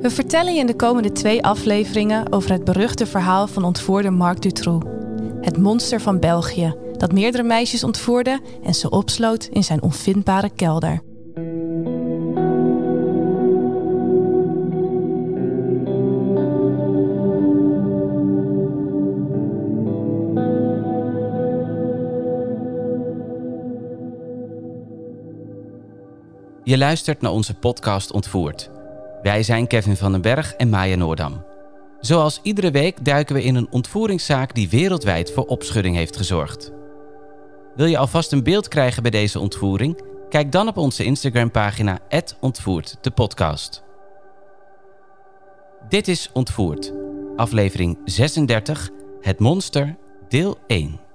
We vertellen je in de komende twee afleveringen over het beruchte verhaal van ontvoerder Marc Dutroux. Het monster van België, dat meerdere meisjes ontvoerde en ze opsloot in zijn onvindbare kelder. Je luistert naar onze podcast Ontvoerd. Wij zijn Kevin van den Berg en Maya Noordam. Zoals iedere week duiken we in een ontvoeringszaak die wereldwijd voor opschudding heeft gezorgd. Wil je alvast een beeld krijgen bij deze ontvoering? Kijk dan op onze Instagram-pagina ontvoerd, de podcast. Dit is Ontvoerd, aflevering 36, Het Monster, deel 1.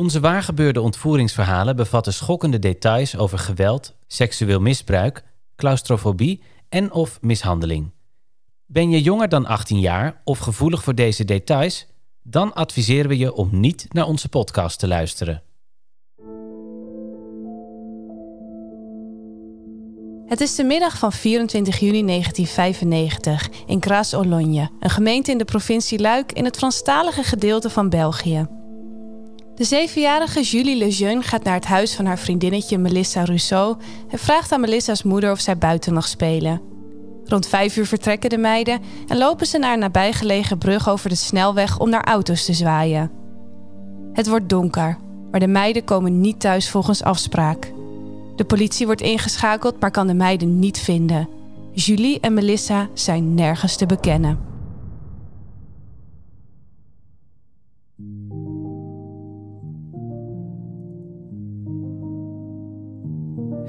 Onze waargebeurde ontvoeringsverhalen bevatten schokkende details over geweld, seksueel misbruik, claustrofobie en of mishandeling. Ben je jonger dan 18 jaar of gevoelig voor deze details? Dan adviseren we je om niet naar onze podcast te luisteren. Het is de middag van 24 juni 1995 in Gras-Ologne, een gemeente in de provincie Luik in het Franstalige gedeelte van België. De zevenjarige Julie Lejeune gaat naar het huis van haar vriendinnetje Melissa Rousseau en vraagt aan Melissa's moeder of zij buiten mag spelen. Rond vijf uur vertrekken de meiden en lopen ze naar een nabijgelegen brug over de snelweg om naar auto's te zwaaien. Het wordt donker, maar de meiden komen niet thuis volgens afspraak. De politie wordt ingeschakeld, maar kan de meiden niet vinden. Julie en Melissa zijn nergens te bekennen.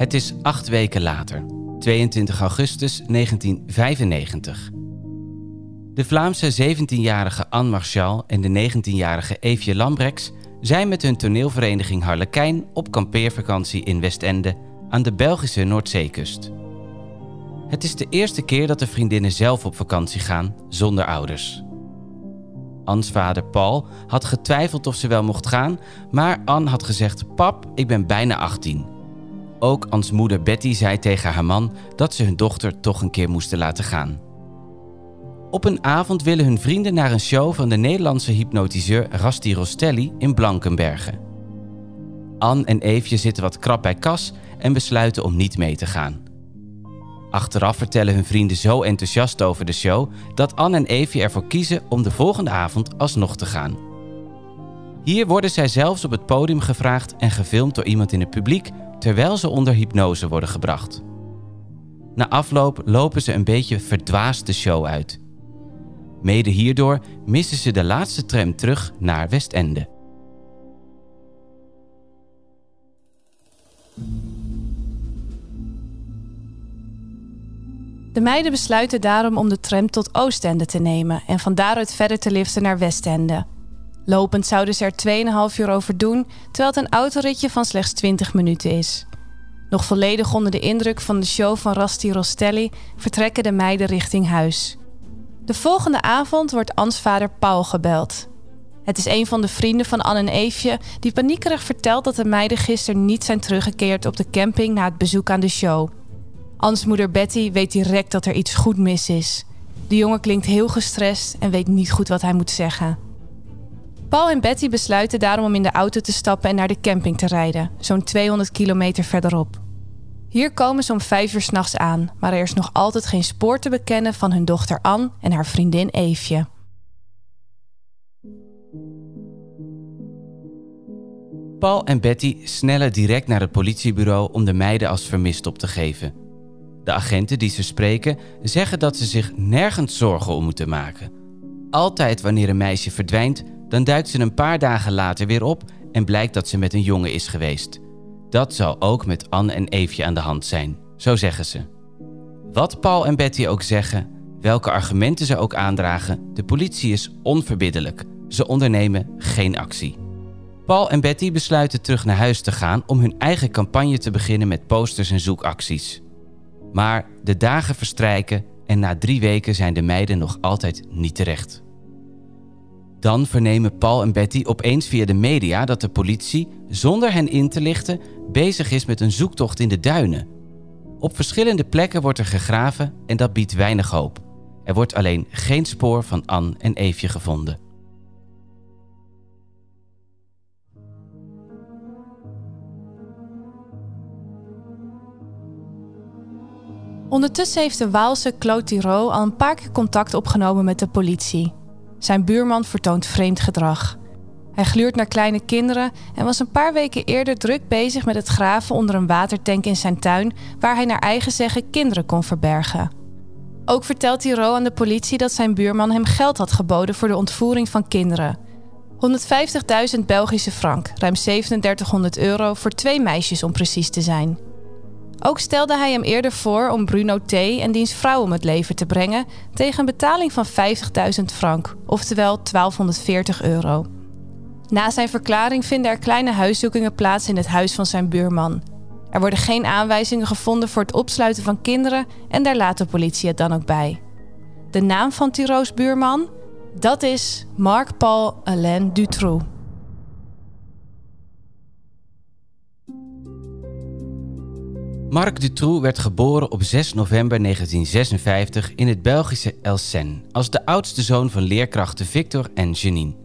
Het is acht weken later, 22 augustus 1995. De Vlaamse 17-jarige Anne Marchal en de 19-jarige Eefje Lambrechts zijn met hun toneelvereniging Harlekijn op kampeervakantie in Westende aan de Belgische Noordzeekust. Het is de eerste keer dat de vriendinnen zelf op vakantie gaan zonder ouders. Anne's vader Paul had getwijfeld of ze wel mocht gaan, maar Anne had gezegd: Pap, ik ben bijna 18. Ook Ans moeder Betty zei tegen haar man dat ze hun dochter toch een keer moesten laten gaan. Op een avond willen hun vrienden naar een show van de Nederlandse hypnotiseur Rasti Rostelli in Blankenbergen. Anne en Eefje zitten wat krap bij kas en besluiten om niet mee te gaan. Achteraf vertellen hun vrienden zo enthousiast over de show dat Anne en Eefje ervoor kiezen om de volgende avond alsnog te gaan. Hier worden zij zelfs op het podium gevraagd en gefilmd door iemand in het publiek terwijl ze onder hypnose worden gebracht. Na afloop lopen ze een beetje verdwaasd de show uit. Mede hierdoor missen ze de laatste tram terug naar Westende. De meiden besluiten daarom om de tram tot Oostende te nemen en van daaruit verder te liften naar Westende. Lopend zouden ze er 2,5 uur over doen, terwijl het een autoritje van slechts 20 minuten is. Nog volledig onder de indruk van de show van Rasti Rostelli vertrekken de meiden richting huis. De volgende avond wordt Ans vader Paul gebeld. Het is een van de vrienden van Anne en Eefje die paniekerig vertelt dat de meiden gisteren niet zijn teruggekeerd op de camping na het bezoek aan de show. Ans moeder Betty weet direct dat er iets goed mis is. De jongen klinkt heel gestrest en weet niet goed wat hij moet zeggen. Paul en Betty besluiten daarom om in de auto te stappen en naar de camping te rijden, zo'n 200 kilometer verderop. Hier komen ze om vijf uur s'nachts aan, maar er is nog altijd geen spoor te bekennen van hun dochter Anne en haar vriendin Eefje. Paul en Betty snellen direct naar het politiebureau om de meiden als vermist op te geven. De agenten die ze spreken zeggen dat ze zich nergens zorgen om moeten maken. Altijd wanneer een meisje verdwijnt, dan duikt ze een paar dagen later weer op en blijkt dat ze met een jongen is geweest. Dat zal ook met Anne en Eefje aan de hand zijn, zo zeggen ze. Wat Paul en Betty ook zeggen, welke argumenten ze ook aandragen, de politie is onverbiddelijk. Ze ondernemen geen actie. Paul en Betty besluiten terug naar huis te gaan om hun eigen campagne te beginnen met posters en zoekacties. Maar de dagen verstrijken en na drie weken zijn de meiden nog altijd niet terecht. Dan vernemen Paul en Betty opeens via de media dat de politie, zonder hen in te lichten, bezig is met een zoektocht in de duinen. Op verschillende plekken wordt er gegraven en dat biedt weinig hoop. Er wordt alleen geen spoor van Anne en Eefje gevonden. Ondertussen heeft de Waalse Claude al een paar keer contact opgenomen met de politie. Zijn buurman vertoont vreemd gedrag. Hij gluurt naar kleine kinderen en was een paar weken eerder druk bezig met het graven onder een watertank in zijn tuin, waar hij naar eigen zeggen kinderen kon verbergen. Ook vertelt Thiraud aan de politie dat zijn buurman hem geld had geboden voor de ontvoering van kinderen. 150.000 Belgische frank, ruim 3700 euro voor twee meisjes om precies te zijn. Ook stelde hij hem eerder voor om Bruno T. en diens vrouw om het leven te brengen tegen een betaling van 50.000 frank, oftewel 1240 euro. Na zijn verklaring vinden er kleine huiszoekingen plaats in het huis van zijn buurman. Er worden geen aanwijzingen gevonden voor het opsluiten van kinderen en daar laat de politie het dan ook bij. De naam van Thiro's buurman? Dat is Marc-Paul Alain Dutroux. Marc Dutroux werd geboren op 6 november 1956 in het Belgische Elsen als de oudste zoon van leerkrachten Victor en Janine.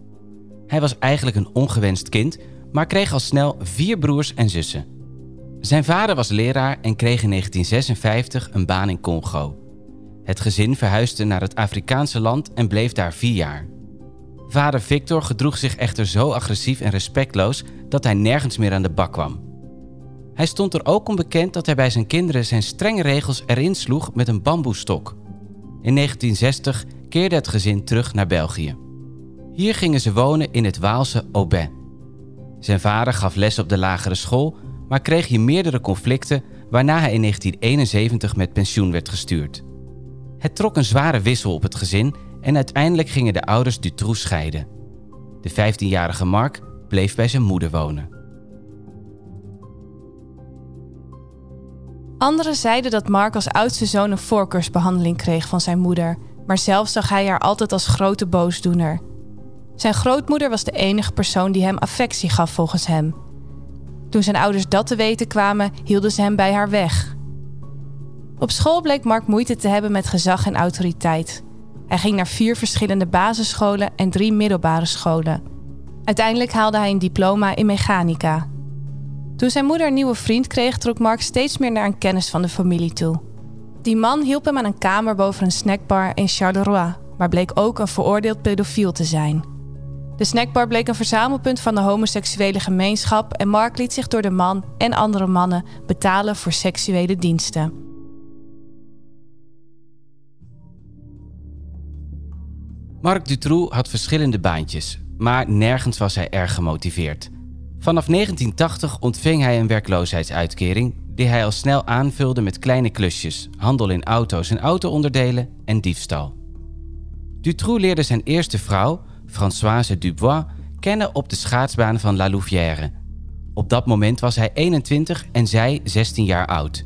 Hij was eigenlijk een ongewenst kind, maar kreeg al snel vier broers en zussen. Zijn vader was leraar en kreeg in 1956 een baan in Congo. Het gezin verhuisde naar het Afrikaanse land en bleef daar vier jaar. Vader Victor gedroeg zich echter zo agressief en respectloos dat hij nergens meer aan de bak kwam. Hij stond er ook om bekend dat hij bij zijn kinderen zijn strenge regels erin sloeg met een bamboestok. In 1960 keerde het gezin terug naar België. Hier gingen ze wonen in het Waalse Aubin. Zijn vader gaf les op de lagere school, maar kreeg hier meerdere conflicten waarna hij in 1971 met pensioen werd gestuurd. Het trok een zware wissel op het gezin en uiteindelijk gingen de ouders Dutroux scheiden. De 15-jarige Mark bleef bij zijn moeder wonen. Anderen zeiden dat Mark als oudste zoon een voorkeursbehandeling kreeg van zijn moeder, maar zelf zag hij haar altijd als grote boosdoener. Zijn grootmoeder was de enige persoon die hem affectie gaf volgens hem. Toen zijn ouders dat te weten kwamen, hielden ze hem bij haar weg. Op school bleek Mark moeite te hebben met gezag en autoriteit. Hij ging naar vier verschillende basisscholen en drie middelbare scholen. Uiteindelijk haalde hij een diploma in mechanica. Toen zijn moeder een nieuwe vriend kreeg, trok Mark steeds meer naar een kennis van de familie toe. Die man hielp hem aan een kamer boven een snackbar in Charleroi, maar bleek ook een veroordeeld pedofiel te zijn. De snackbar bleek een verzamelpunt van de homoseksuele gemeenschap en Mark liet zich door de man en andere mannen betalen voor seksuele diensten. Marc Dutroux had verschillende baantjes, maar nergens was hij erg gemotiveerd. Vanaf 1980 ontving hij een werkloosheidsuitkering die hij al snel aanvulde met kleine klusjes, handel in auto's en auto-onderdelen en diefstal. Dutroux leerde zijn eerste vrouw, Françoise Dubois, kennen op de schaatsbaan van La Louvière. Op dat moment was hij 21 en zij 16 jaar oud.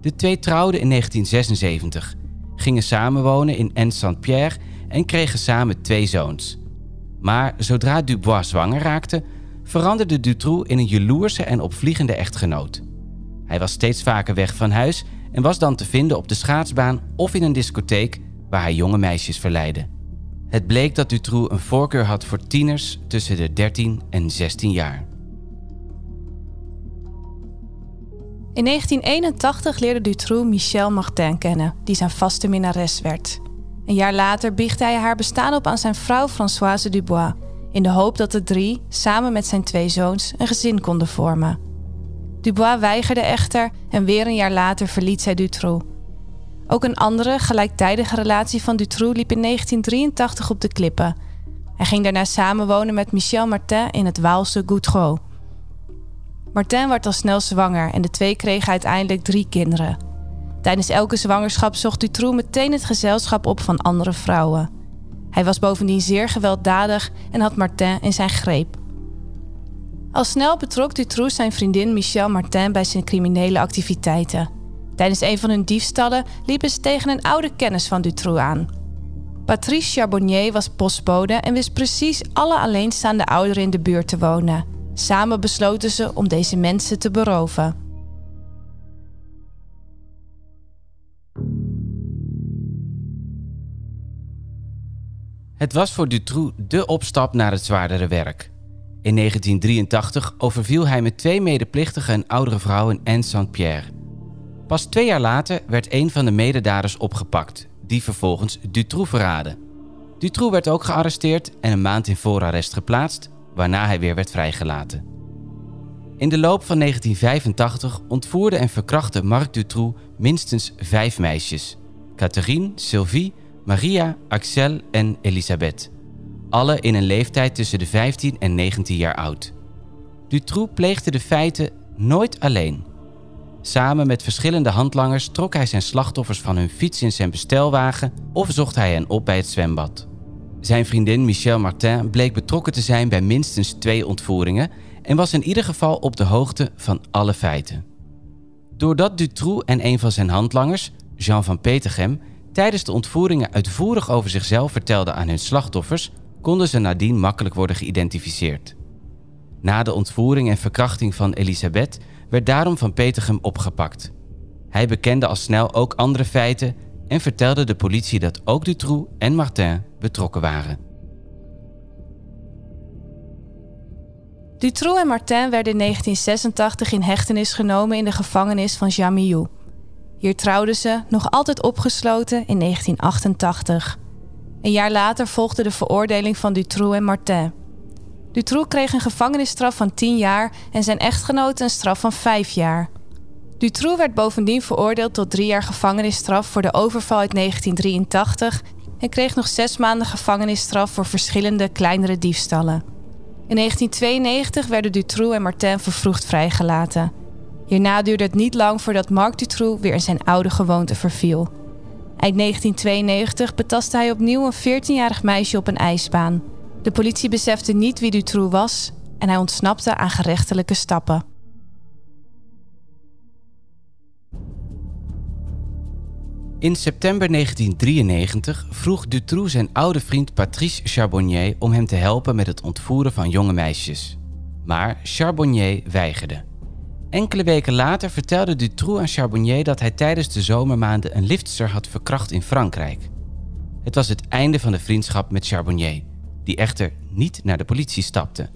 De twee trouwden in 1976, gingen samenwonen in Aix-Saint-Pierre en kregen samen twee zoons. Maar zodra Dubois zwanger raakte, veranderde Dutroux in een jaloerse en opvliegende echtgenoot. Hij was steeds vaker weg van huis en was dan te vinden op de schaatsbaan of in een discotheek waar hij jonge meisjes verleidde. Het bleek dat Dutroux een voorkeur had voor tieners tussen de 13 en 16 jaar. In 1981 leerde Dutroux Michel Martin kennen, die zijn vaste minnares werd. Een jaar later biechtte hij haar bestaan op aan zijn vrouw Françoise Dubois, in de hoop dat de drie, samen met zijn twee zoons, een gezin konden vormen. Dubois weigerde echter en weer een jaar later verliet zij Dutroux. Ook een andere, gelijktijdige relatie van Dutroux liep in 1983 op de klippen. Hij ging daarna samenwonen met Michel Martin in het Waalse Goudreau. Martin werd al snel zwanger en de twee kregen uiteindelijk drie kinderen. Tijdens elke zwangerschap zocht Dutroux meteen het gezelschap op van andere vrouwen. Hij was bovendien zeer gewelddadig en had Martin in zijn greep. Al snel betrok Dutroux zijn vriendin Michelle Martin bij zijn criminele activiteiten. Tijdens een van hun diefstallen liepen ze tegen een oude kennis van Dutroux aan. Patrice Charbonnier was postbode en wist precies alle alleenstaande ouderen in de buurt te wonen. Samen besloten ze om deze mensen te beroven. Het was voor Dutroux de opstap naar het zwaardere werk. In 1983 overviel hij met twee medeplichtigen een oudere vrouw in Aix-Saint-Pierre. Pas twee jaar later werd een van de mededaders opgepakt, die vervolgens Dutroux verraadde. Dutroux werd ook gearresteerd en een maand in voorarrest geplaatst, waarna hij weer werd vrijgelaten. In de loop van 1985 ontvoerde en verkrachtte Marc Dutroux minstens vijf meisjes: Catherine, Sylvie, Maria, Axel en Elisabeth. Alle in een leeftijd tussen de 15 en 19 jaar oud. Dutroux pleegde de feiten nooit alleen. Samen met verschillende handlangers trok hij zijn slachtoffers van hun fiets in zijn bestelwagen of zocht hij hen op bij het zwembad. Zijn vriendin Michelle Martin bleek betrokken te zijn bij minstens twee ontvoeringen en was in ieder geval op de hoogte van alle feiten. Doordat Dutroux en een van zijn handlangers, Jean van Petergem, tijdens de ontvoeringen uitvoerig over zichzelf vertelden aan hun slachtoffers, konden ze nadien makkelijk worden geïdentificeerd. Na de ontvoering en verkrachting van Elisabeth werd daarom Van Petergem opgepakt. Hij bekende al snel ook andere feiten en vertelde de politie dat ook Dutroux en Martin betrokken waren. Dutroux en Martin werden in 1986 in hechtenis genomen in de gevangenis van Jamillou. Hier trouwden ze, nog altijd opgesloten, in 1988. Een jaar later volgde de veroordeling van Dutroux en Martin. Dutroux kreeg een gevangenisstraf van 10 jaar en zijn echtgenote een straf van 5 jaar. Dutroux werd bovendien veroordeeld tot drie jaar gevangenisstraf voor de overval uit 1983 en kreeg nog zes maanden gevangenisstraf voor verschillende kleinere diefstallen. In 1992 werden Dutroux en Martin vervroegd vrijgelaten. Hierna duurde het niet lang voordat Marc Dutroux weer in zijn oude gewoonte verviel. Eind 1992 betastte hij opnieuw een 14-jarig meisje op een ijsbaan. De politie besefte niet wie Dutroux was en hij ontsnapte aan gerechtelijke stappen. In september 1993 vroeg Dutroux zijn oude vriend Patrice Charbonnier om hem te helpen met het ontvoeren van jonge meisjes. Maar Charbonnier weigerde. Enkele weken later vertelde Dutroux aan Charbonnier dat hij tijdens de zomermaanden een liftster had verkracht in Frankrijk. Het was het einde van de vriendschap met Charbonnier, die echter niet naar de politie stapte.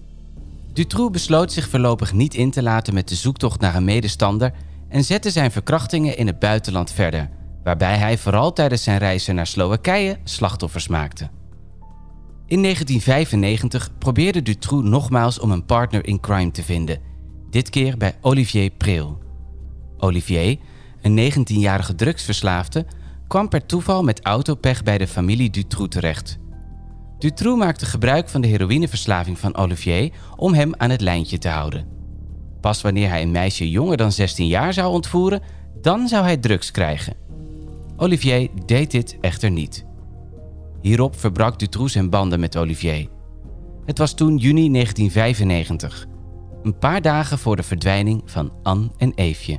Dutroux besloot zich voorlopig niet in te laten met de zoektocht naar een medestander en zette zijn verkrachtingen in het buitenland verder, waarbij hij vooral tijdens zijn reizen naar Slowakije slachtoffers maakte. In 1995 probeerde Dutroux nogmaals om een partner in crime te vinden dit keer bij Olivier Preel. Olivier, een 19-jarige drugsverslaafde, kwam per toeval met autopech bij de familie Dutroux terecht. Dutroux maakte gebruik van de heroïneverslaving van Olivier om hem aan het lijntje te houden. Pas wanneer hij een meisje jonger dan 16 jaar zou ontvoeren, dan zou hij drugs krijgen. Olivier deed dit echter niet. Hierop verbrak Dutroux zijn banden met Olivier. Het was toen juni 1995 een paar dagen voor de verdwijning van Anne en Eefje.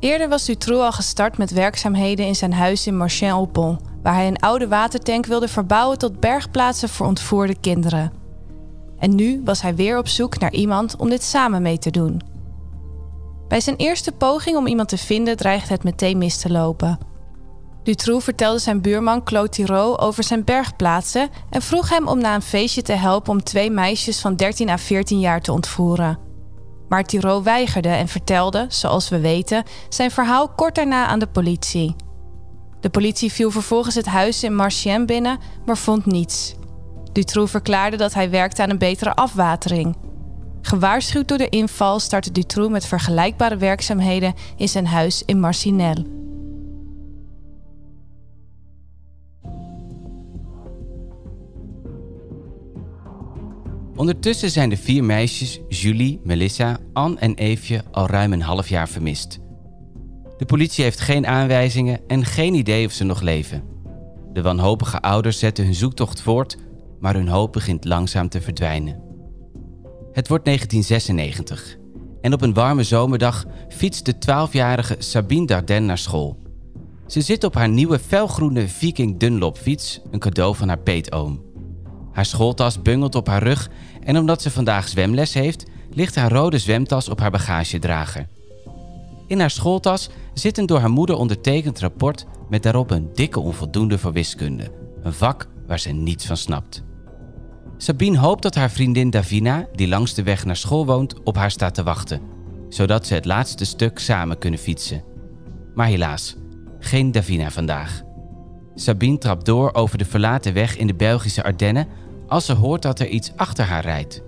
Eerder was Dutroux al gestart met werkzaamheden in zijn huis in Marchand-au-Pont, waar hij een oude watertank wilde verbouwen tot bergplaatsen voor ontvoerde kinderen. En nu was hij weer op zoek naar iemand om dit samen mee te doen. Bij zijn eerste poging om iemand te vinden dreigde het meteen mis te lopen. Dutroux vertelde zijn buurman Claude Thiraud over zijn bergplaatsen en vroeg hem om na een feestje te helpen om twee meisjes van 13 à 14 jaar te ontvoeren. Maar Thiraud weigerde en vertelde, zoals we weten, zijn verhaal kort daarna aan de politie. De politie viel vervolgens het huis in Marchienne binnen, maar vond niets. Dutroux verklaarde dat hij werkte aan een betere afwatering. Gewaarschuwd door de inval startte Dutroux met vergelijkbare werkzaamheden in zijn huis in Marcinelle. Ondertussen zijn de vier meisjes, Julie, Melissa, Anne en Eefje, al ruim een half jaar vermist. De politie heeft geen aanwijzingen en geen idee of ze nog leven. De wanhopige ouders zetten hun zoektocht voort, maar hun hoop begint langzaam te verdwijnen. Het wordt 1996 en op een warme zomerdag fietst de 12-jarige Sabine Dardenne naar school. Ze zit op haar nieuwe felgroene Viking Dunlop fiets, een cadeau van haar peetoom. Haar schooltas bungelt op haar rug en omdat ze vandaag zwemles heeft, ligt haar rode zwemtas op haar bagagedrager. In haar schooltas zit een door haar moeder ondertekend rapport met daarop een dikke onvoldoende voor wiskunde, een vak waar ze niets van snapt. Sabine hoopt dat haar vriendin Davina, die langs de weg naar school woont, op haar staat te wachten, zodat ze het laatste stuk samen kunnen fietsen. Maar helaas, geen Davina vandaag. Sabine trapt door over de verlaten weg in de Belgische Ardennen als ze hoort dat er iets achter haar rijdt.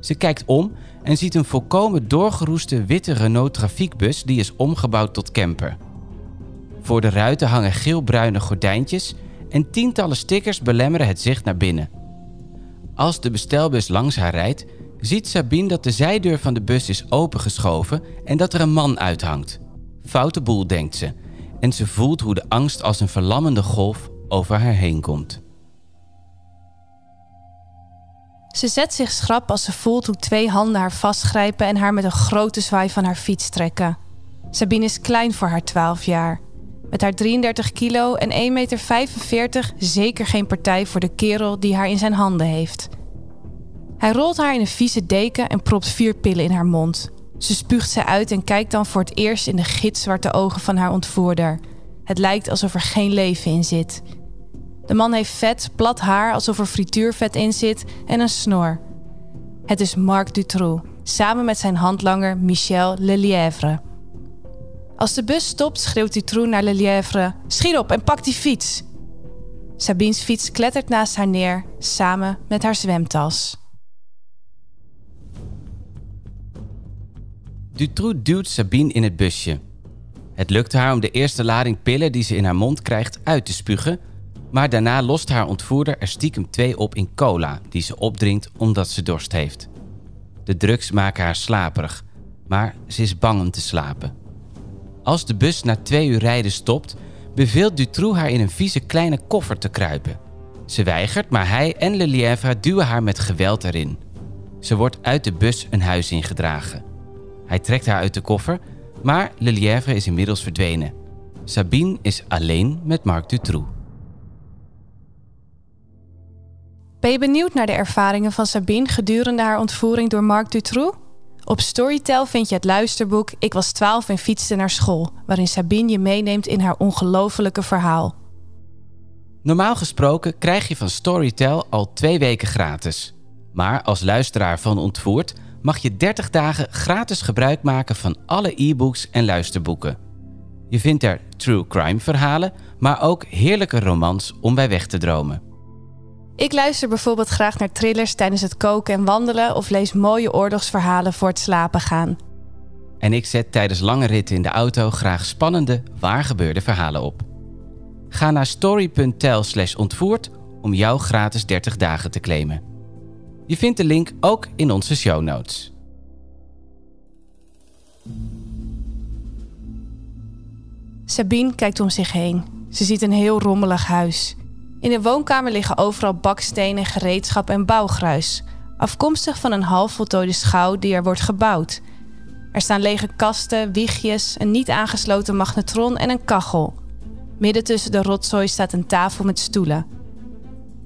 Ze kijkt om en ziet een volkomen doorgeroeste witte Renault trafiekbus die is omgebouwd tot camper. Voor de ruiten hangen geelbruine gordijntjes en tientallen stickers belemmeren het zicht naar binnen. Als de bestelbus langs haar rijdt, ziet Sabine dat de zijdeur van de bus is opengeschoven en dat er een man uithangt. Foute boel, denkt ze, en ze voelt hoe de angst als een verlammende golf over haar heen komt. Ze zet zich schrap als ze voelt hoe twee handen haar vastgrijpen en haar met een grote zwaai van haar fiets trekken. Sabine is klein voor haar 12 jaar. Met haar 33 kilo en 1,45 meter zeker geen partij voor de kerel die haar in zijn handen heeft. Hij rolt haar in een vieze deken en propt vier pillen in haar mond. Ze spuugt ze uit en kijkt dan voor het eerst in de gitzwarte ogen van haar ontvoerder. Het lijkt alsof er geen leven in zit. De man heeft vet, plat haar alsof er frituurvet in zit en een snor. Het is Marc Dutroux, samen met zijn handlanger Michel Lelièvre. Als de bus stopt, schreeuwt Dutroux naar Lelièvre: Schiet op en pak die fiets! Sabine's fiets klettert naast haar neer, samen met haar zwemtas. Dutroux duwt Sabine in het busje. Het lukt haar om de eerste lading pillen die ze in haar mond krijgt uit te spugen, maar daarna lost haar ontvoerder er stiekem twee op in cola die ze opdrinkt omdat ze dorst heeft. De drugs maken haar slaperig, maar ze is bang om te slapen. Als de bus na twee uur rijden stopt, beveelt Dutroux haar in een vieze kleine koffer te kruipen. Ze weigert, maar hij en Lelièvre duwen haar met geweld erin. Ze wordt uit de bus een huis ingedragen. Hij trekt haar uit de koffer, maar Lelièvre is inmiddels verdwenen. Sabine is alleen met Marc Dutroux. Ben je benieuwd naar de ervaringen van Sabine gedurende haar ontvoering door Marc Dutroux? Op Storytel vind je het luisterboek Ik was 12 en fietste naar school, waarin Sabine je meeneemt in haar ongelofelijke verhaal. Normaal gesproken krijg je van Storytel al twee weken gratis. Maar als luisteraar van Ontvoerd mag je 30 dagen gratis gebruik maken van alle e-books en luisterboeken. Je vindt er true crime verhalen, maar ook heerlijke romans om bij weg te dromen. Ik luister bijvoorbeeld graag naar thrillers tijdens het koken en wandelen of lees mooie oorlogsverhalen voor het slapen gaan. En ik zet tijdens lange ritten in de auto graag spannende, waargebeurde verhalen op. Ga naar story.tel slash ontvoerd om jouw gratis 30 dagen te claimen. Je vindt de link ook in onze show notes. Sabine kijkt om zich heen. Ze ziet een heel rommelig huis. In de woonkamer liggen overal bakstenen, gereedschap en bouwgruis. Afkomstig van een half voltooide schouw die er wordt gebouwd. Er staan lege kasten, wiegjes, een niet aangesloten magnetron en een kachel. Midden tussen de rotzooi staat een tafel met stoelen.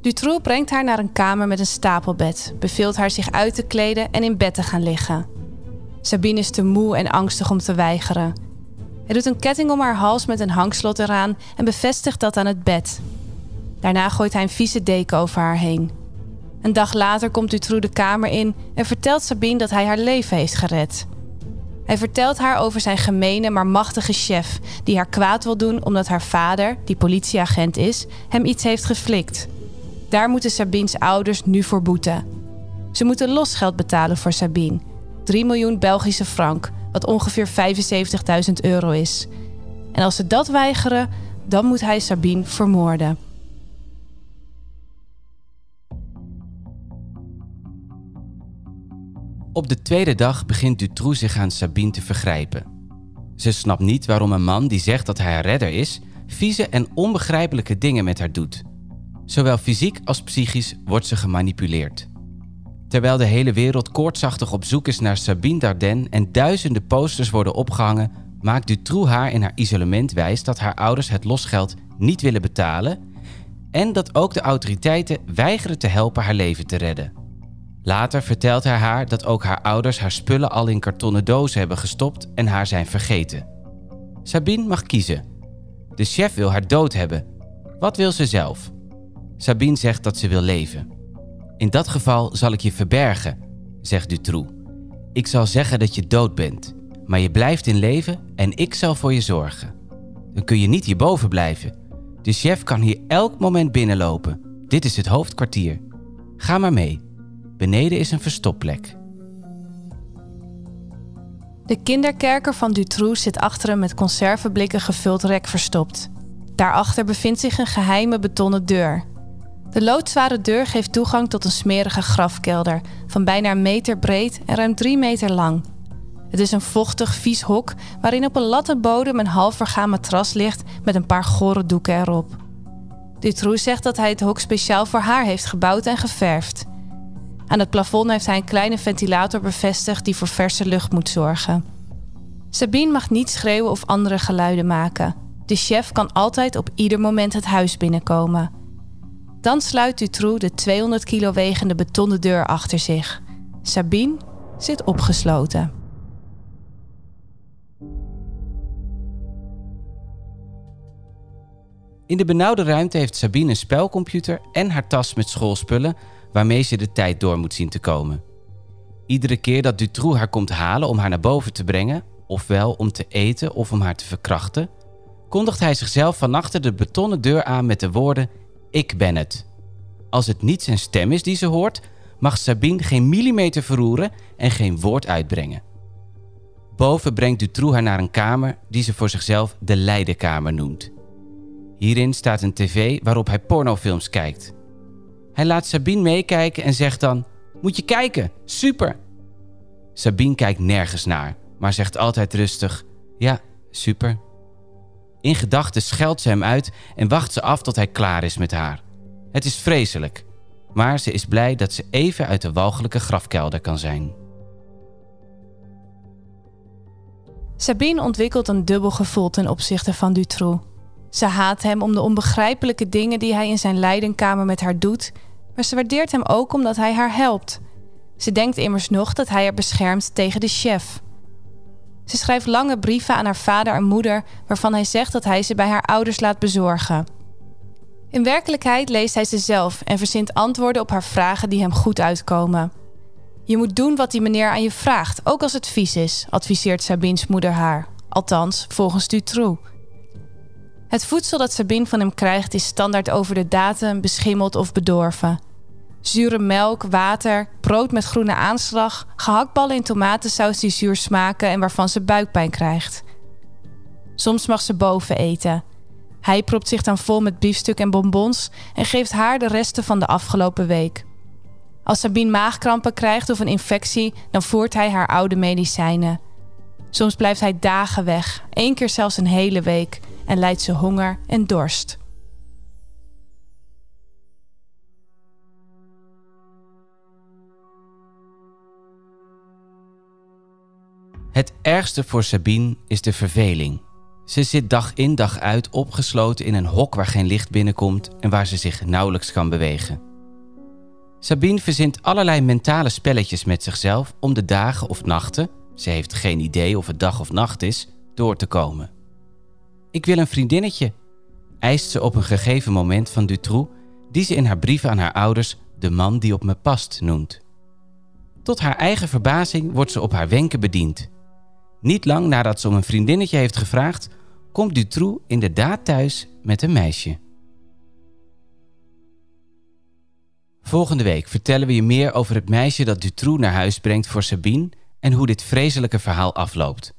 Dutroux brengt haar naar een kamer met een stapelbed, beveelt haar zich uit te kleden en in bed te gaan liggen. Sabine is te moe en angstig om te weigeren. Hij doet een ketting om haar hals met een hangslot eraan en bevestigt dat aan het bed. Daarna gooit hij een vieze deken over haar heen. Een dag later komt Dutroux de kamer in en vertelt Sabine dat hij haar leven heeft gered. Hij vertelt haar over zijn gemene maar machtige chef, die haar kwaad wil doen omdat haar vader, die politieagent is, hem iets heeft geflikt. Daar moeten Sabine's ouders nu voor boeten. Ze moeten losgeld betalen voor Sabine. 3 miljoen Belgische frank, wat ongeveer 75.000 euro is. En als ze dat weigeren, dan moet hij Sabine vermoorden. Op de tweede dag begint Dutroux zich aan Sabine te vergrijpen. Ze snapt niet waarom een man die zegt dat hij haar redder is, vieze en onbegrijpelijke dingen met haar doet. Zowel fysiek als psychisch wordt ze gemanipuleerd. Terwijl de hele wereld koortsachtig op zoek is naar Sabine Dardenne en duizenden posters worden opgehangen, maakt Dutroux haar in haar isolement wijs dat haar ouders het losgeld niet willen betalen en dat ook de autoriteiten weigeren te helpen haar leven te redden. Later vertelt hij haar dat ook haar ouders haar spullen al in kartonnen dozen hebben gestopt en haar zijn vergeten. Sabine mag kiezen. De chef wil haar dood hebben. Wat wil ze zelf? Sabine zegt dat ze wil leven. In dat geval zal ik je verbergen, zegt Dutroux. Ik zal zeggen dat je dood bent, maar je blijft in leven en ik zal voor je zorgen. Dan kun je niet hierboven blijven. De chef kan hier elk moment binnenlopen. Dit is het hoofdkwartier. Ga maar mee. Beneden is een verstopplek. De kinderkerker van Dutroux zit achter een met conserveblikken gevuld rek verstopt. Daarachter bevindt zich een geheime betonnen deur. De loodzware deur geeft toegang tot een smerige grafkelder van bijna een meter breed en ruim drie meter lang. Het is een vochtig, vies hok waarin op een latte bodem een half vergaan matras ligt met een paar gore doeken erop. Dutroux zegt dat hij het hok speciaal voor haar heeft gebouwd en geverfd. Aan het plafond heeft hij een kleine ventilator bevestigd die voor verse lucht moet zorgen. Sabine mag niet schreeuwen of andere geluiden maken. De chef kan altijd op ieder moment het huis binnenkomen. Dan sluit Dutroux de 200 kilo wegende betonnen deur achter zich. Sabine zit opgesloten. In de benauwde ruimte heeft Sabine een spelcomputer en haar tas met schoolspullen waarmee ze de tijd door moet zien te komen. Iedere keer dat Dutroux haar komt halen om haar naar boven te brengen, ofwel om te eten of om haar te verkrachten, kondigt hij zichzelf van achter de betonnen deur aan met de woorden: Ik ben het. Als het niet zijn stem is die ze hoort, mag Sabine geen millimeter verroeren en geen woord uitbrengen. Boven brengt Dutroux haar naar een kamer die ze voor zichzelf de Leidenkamer noemt. Hierin staat een tv waarop hij pornofilms kijkt. Hij laat Sabine meekijken en zegt dan: Moet je kijken, super. Sabine kijkt nergens naar, maar zegt altijd rustig: Ja, super. In gedachten scheldt ze hem uit en wacht ze af tot hij klaar is met haar. Het is vreselijk, maar ze is blij dat ze even uit de walgelijke grafkelder kan zijn. Sabine ontwikkelt een dubbel gevoel ten opzichte van Dutroux. Ze haat hem om de onbegrijpelijke dingen die hij in zijn lijdenkamer met haar doet, maar ze waardeert hem ook omdat hij haar helpt. Ze denkt immers nog dat hij haar beschermt tegen de chef. Ze schrijft lange brieven aan haar vader en moeder waarvan hij zegt dat hij ze bij haar ouders laat bezorgen. In werkelijkheid leest hij ze zelf en verzint antwoorden op haar vragen die hem goed uitkomen. Je moet doen wat die meneer aan je vraagt, ook als het vies is, adviseert Sabines moeder haar. Althans, volgens Dutroux. Het voedsel dat Sabine van hem krijgt is standaard over de datum, beschimmeld of bedorven. Zure melk, water, brood met groene aanslag, gehaktballen in tomatensaus die zuur smaken en waarvan ze buikpijn krijgt. Soms mag ze boven eten. Hij propt zich dan vol met biefstuk en bonbons en geeft haar de resten van de afgelopen week. Als Sabine maagkrampen krijgt of een infectie, dan voert hij haar oude medicijnen. Soms blijft hij dagen weg, één keer zelfs een hele week, en lijdt ze honger en dorst. Het ergste voor Sabine is de verveling. Ze zit dag in dag uit opgesloten in een hok waar geen licht binnenkomt en waar ze zich nauwelijks kan bewegen. Sabine verzint allerlei mentale spelletjes met zichzelf om de dagen of nachten, ze heeft geen idee of het dag of nacht is, door te komen. Ik wil een vriendinnetje, eist ze op een gegeven moment van Dutroux, die ze in haar brieven aan haar ouders de man die op me past noemt. Tot haar eigen verbazing wordt ze op haar wenken bediend. Niet lang nadat ze om een vriendinnetje heeft gevraagd, komt Dutroux inderdaad thuis met een meisje. Volgende week vertellen we je meer over het meisje dat Dutroux naar huis brengt voor Sabine en hoe dit vreselijke verhaal afloopt.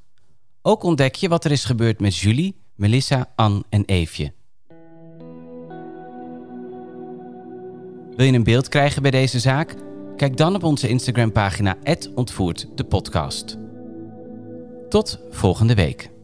Ook ontdek je wat er is gebeurd met Julie, Melissa, Anne en Eefje. Wil je een beeld krijgen bij deze zaak? Kijk dan op onze Instagram-pagina ontvoert de podcast. Tot volgende week.